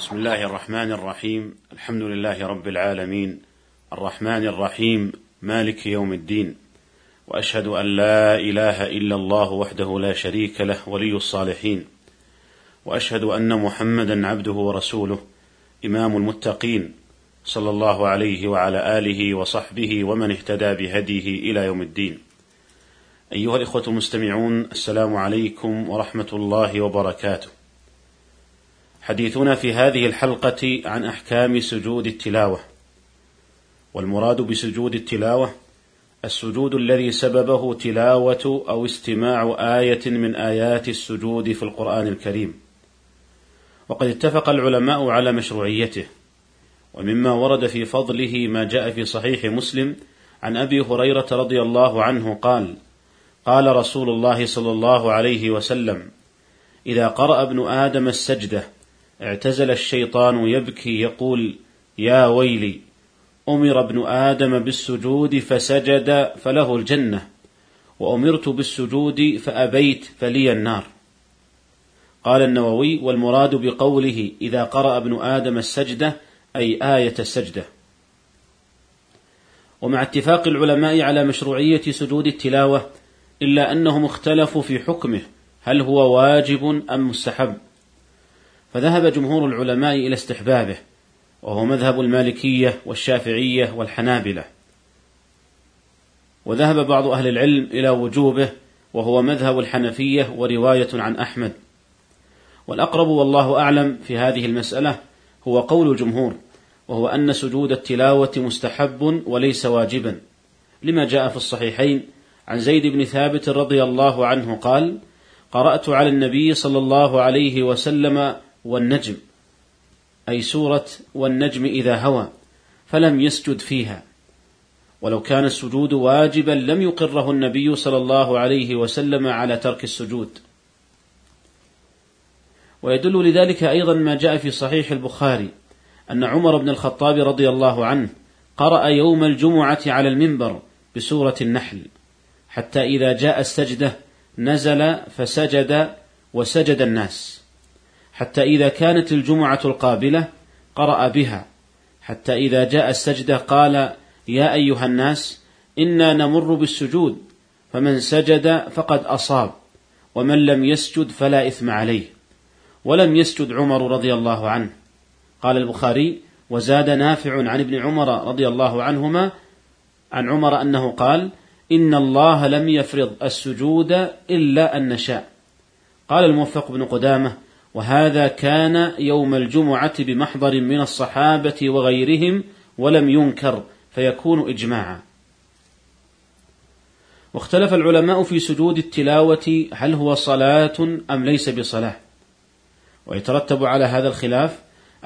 بسم الله الرحمن الرحيم. الحمد لله رب العالمين. الرحمن الرحيم. مالك يوم الدين. وأشهد أن لا إله إلا الله وحده لا شريك له ولي الصالحين. وأشهد أن محمدا عبده ورسوله إمام المتقين صلى الله عليه وعلى آله وصحبه ومن اهتدى بهديه إلى يوم الدين. أيها الإخوة المستمعون السلام عليكم ورحمة الله وبركاته. حديثنا في هذه الحلقة عن أحكام سجود التلاوة، والمراد بسجود التلاوة السجود الذي سببه تلاوة أو استماع آية من آيات السجود في القرآن الكريم، وقد اتفق العلماء على مشروعيته، ومما ورد في فضله ما جاء في صحيح مسلم عن أبي هريرة رضي الله عنه قال: قال رسول الله صلى الله عليه وسلم: إذا قرأ ابن آدم السجدة اعتزل الشيطان يبكي يقول يا ويلي أمر ابن آدم بالسجود فسجد فله الجنة وأمرت بالسجود فأبيت فلي النار. قال النووي والمراد بقوله إذا قرأ ابن آدم السجدة أي آية السجدة. ومع اتفاق العلماء على مشروعية سجود التلاوة إلا أنهم اختلفوا في حكمه هل هو واجب أم مستحب. فذهب جمهور العلماء إلى استحبابه وهو مذهب المالكية والشافعية والحنابلة. وذهب بعض أهل العلم إلى وجوبه وهو مذهب الحنفية ورواية عن أحمد. والأقرب والله أعلم في هذه المسألة هو قول الجمهور وهو أن سجود التلاوة مستحب وليس واجبا. لما جاء في الصحيحين عن زيد بن ثابت رضي الله عنه قال قرأت على النبي صلى الله عليه وسلم والنجم أي سورة والنجم إذا هوى فلم يسجد فيها. ولو كان السجود واجبا لم يقره النبي صلى الله عليه وسلم على ترك السجود. ويدل لذلك أيضا ما جاء في صحيح البخاري أن عمر بن الخطاب رضي الله عنه قرأ يوم الجمعة على المنبر بسورة النحل حتى إذا جاء السجدة نزل فسجد وسجد الناس. حتى إذا كانت الجمعة القابلة قرأ بها. حتى إذا جاء السجدة قال يا أيها الناس إنا نمر بالسجود فمن سجد فقد أصاب ومن لم يسجد فلا إثم عليه. ولم يسجد عمر رضي الله عنه. قال البخاري وزاد نافع عن ابن عمر رضي الله عنهما عن عمر أنه قال إن الله لم يفرض السجود إلا أن نشاء. قال الموفق بن قدامة وهذا كان يوم الجمعة بمحضر من الصحابة وغيرهم ولم ينكر فيكون إجماعا. واختلف العلماء في سجود التلاوة هل هو صلاة أم ليس بصلاة؟ ويترتب على هذا الخلاف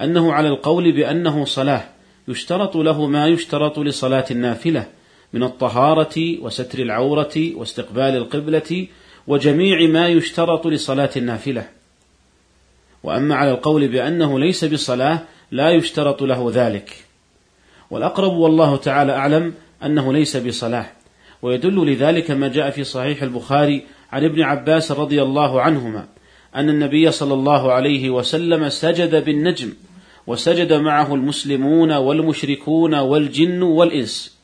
أنه على القول بأنه صلاة يشترط له ما يشترط لصلاة النافلة من الطهارة وستر العورة واستقبال القبلة وجميع ما يشترط لصلاة النافلة. وأما على القول بأنه ليس بصلاة لا يشترط له ذلك. والأقرب والله تعالى أعلم أنه ليس بصلاة. ويدل لذلك ما جاء في صحيح البخاري عن ابن عباس رضي الله عنهما أن النبي صلى الله عليه وسلم سجد بالنجم وسجد معه المسلمون والمشركون والجن والإنس.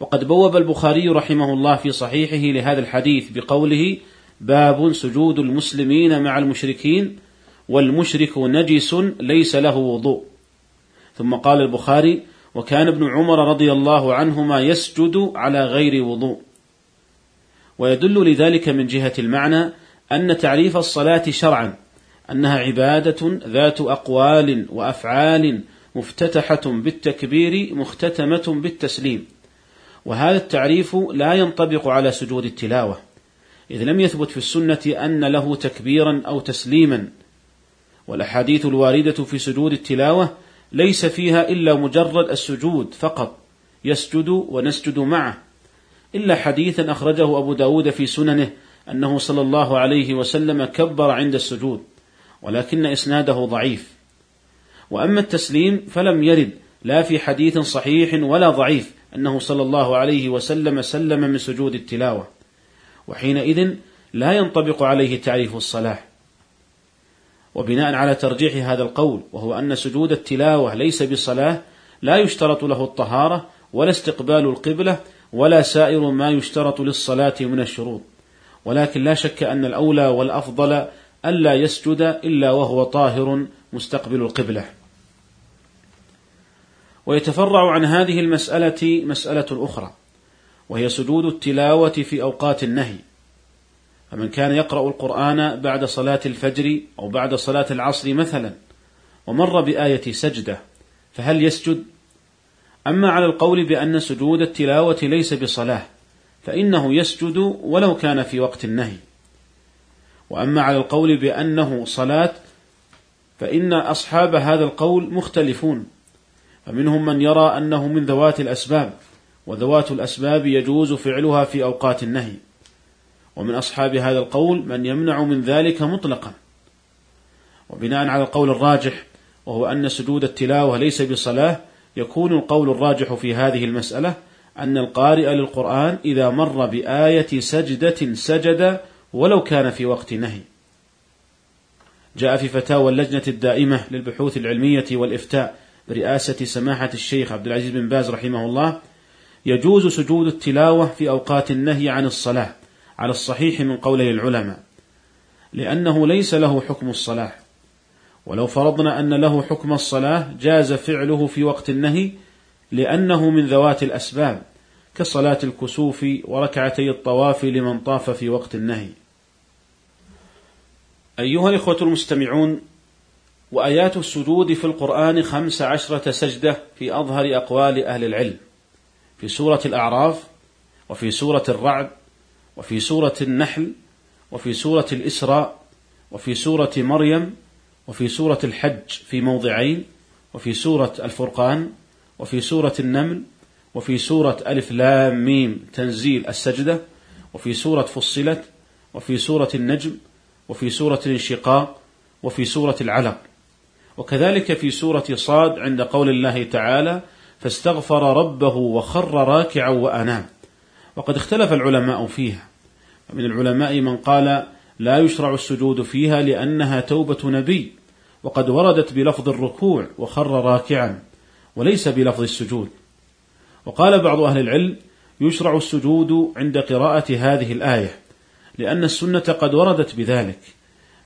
وقد بوب البخاري رحمه الله في صحيحه لهذا الحديث بقوله باب سجود المسلمين مع المشركين والمشرك نجس ليس له وضوء. ثم قال البخاري وكان ابن عمر رضي الله عنهما يسجد على غير وضوء. ويدل لذلك من جهة المعنى أن تعريف الصلاة شرعا أنها عبادة ذات أقوال وأفعال مفتتحة بالتكبير مختتمة بالتسليم. وهذا التعريف لا ينطبق على سجود التلاوة إذ لم يثبت في السنة أن له تكبيرا أو تسليما. والأحاديث الواردة في سجود التلاوة ليس فيها إلا مجرد السجود فقط يسجد ونسجد معه إلا حديثا أخرجه أبو داود في سننه أنه صلى الله عليه وسلم كبر عند السجود ولكن إسناده ضعيف. وأما التسليم فلم يرد لا في حديث صحيح ولا ضعيف أنه صلى الله عليه وسلم سلم من سجود التلاوة وحينئذ لا ينطبق عليه تعريف الصلاة. وبناء على ترجيح هذا القول وهو أن سجود التلاوة ليس بصلاة لا يشترط له الطهارة ولا استقبال القبلة ولا سائر ما يشترط للصلاة من الشروط. ولكن لا شك أن الأولى والأفضل ألا يسجد إلا وهو طاهر مستقبل القبلة. ويتفرع عن هذه المسألة مسألة أخرى وهي سجود التلاوة في أوقات النهي. فمن كان يقرأ القرآن بعد صلاة الفجر أو بعد صلاة العصر مثلا ومر بآية سجدة فهل يسجد؟ أما على القول بأن سجود التلاوة ليس بصلاة فإنه يسجد ولو كان في وقت النهي وأما على القول بأنه صلاة فإن أصحاب هذا القول مختلفون فمنهم من يرى أنه من ذوات الأسباب وذوات الأسباب يجوز فعلها في أوقات النهي ومن أصحاب هذا القول من يمنع من ذلك مطلقا. وبناء على القول الراجح وهو أن سجود التلاوة ليس بصلاة يكون القول الراجح في هذه المسألة أن القارئ للقرآن إذا مر بآية سجدة سجد ولو كان في وقت نهي. جاء في فتاوى اللجنة الدائمة للبحوث العلمية والإفتاء برئاسة سماحة الشيخ عبد العزيز بن باز رحمه الله يجوز سجود التلاوة في أوقات النهي عن الصلاة. على الصحيح من قوله العلماء لأنه ليس له حكم الصلاة ولو فرضنا أن له حكم الصلاة جاز فعله في وقت النهي لأنه من ذوات الأسباب كصلاة الكسوف وركعتي الطواف لمن طاف في وقت النهي. أيها الإخوة المستمعون، وآيات السجود في القرآن خمس عشرة سجدة في أظهر أقوال أهل العلم، في سورة الأعراف، وفي سورة الرعد، وفي سورة النحل، وفي سورة الإسراء، وفي سورة مريم، وفي سورة الحج في موضعين، وفي سورة الفرقان، وفي سورة النمل، وفي سورة ألف لام ميم تنزيل السجدة وفي سورة فصلت وفي سورة النجم وفي سورة الانشقاق وفي سورة العلق وكذلك في سورة صاد عند قول الله تعالى فاستغفر ربه وخر راكعا وأنام وقد اختلف العلماء فيها ومن العلماء من قال لا يشرع السجود فيها لأنها توبة نبي وقد وردت بلفظ الركوع وخر راكعا وليس بلفظ السجود. وقال بعض أهل العلم يشرع السجود عند قراءة هذه الآية لأن السنة قد وردت بذلك.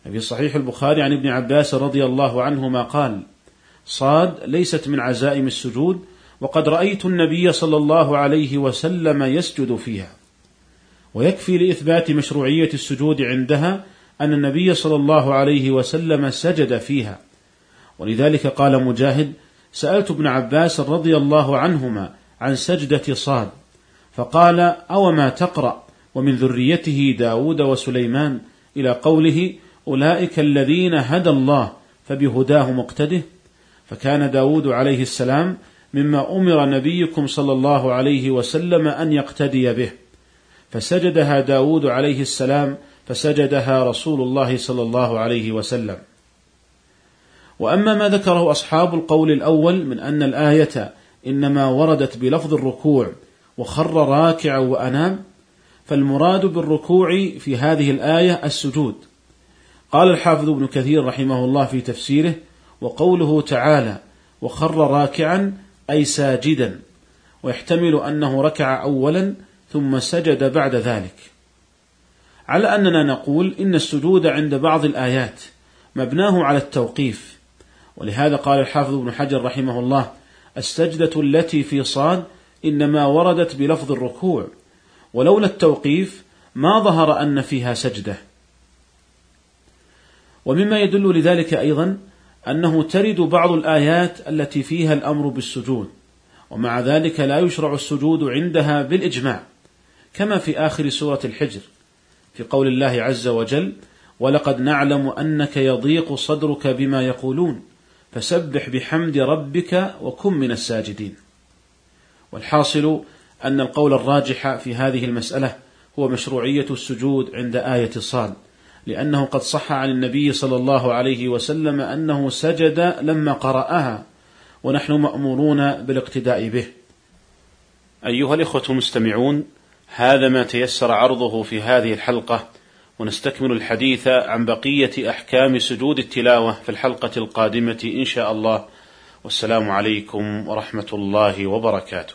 في صحيح البخاري عن ابن عباس رضي الله عنهما قال صاد ليست من عزائم السجود وقد رأيت النبي صلى الله عليه وسلم يسجد فيها. ويكفي لإثبات مشروعية السجود عندها أن النبي صلى الله عليه وسلم سجد فيها. ولذلك قال مجاهد سألت ابن عباس رضي الله عنهما عن سجدة صاد فقال أو ما تقرأ؟ ومن ذريته داود وسليمان إلى قوله أولئك الذين هدى الله فبهداه مقتده. فكان داود عليه السلام مما أمر نبيكم صلى الله عليه وسلم أن يقتدي به. فسجدها داود عليه السلام فسجدها رسول الله صلى الله عليه وسلم. وأما ما ذكره أصحاب القول الأول من أن الآية إنما وردت بلفظ الركوع وخر راكعا وأنام فالمراد بالركوع في هذه الآية السجود. قال الحافظ ابن كثير رحمه الله في تفسيره وقوله تعالى وخر راكعا أي ساجدا. ويحتمل أنه ركع أولا ثم سجد بعد ذلك. على أننا نقول إن السجود عند بعض الآيات مبناه على التوقيف ولهذا قال الحافظ ابن حجر رحمه الله السجدة التي في صاد إنما وردت بلفظ الركوع ولولا التوقيف ما ظهر أن فيها سجدة. ومما يدل لذلك أيضا أنه ترد بعض الآيات التي فيها الأمر بالسجود ومع ذلك لا يشرع السجود عندها بالإجماع. كما في آخر سورة الحجر في قول الله عز وجل ولقد نعلم أنك يضيق صدرك بما يقولون فسبح بحمد ربك وكن من الساجدين. والحاصل أن القول الراجح في هذه المسألة هو مشروعية السجود عند آية صاد لأنه قد صح عن النبي صلى الله عليه وسلم أنه سجد لما قرأها ونحن مأمورون بالاقتداء به. أيها الإخوة المستمعون هذا ما تيسر عرضه في هذه الحلقة ونستكمل الحديث عن بقية أحكام سجود التلاوة في الحلقة القادمة إن شاء الله. والسلام عليكم ورحمة الله وبركاته.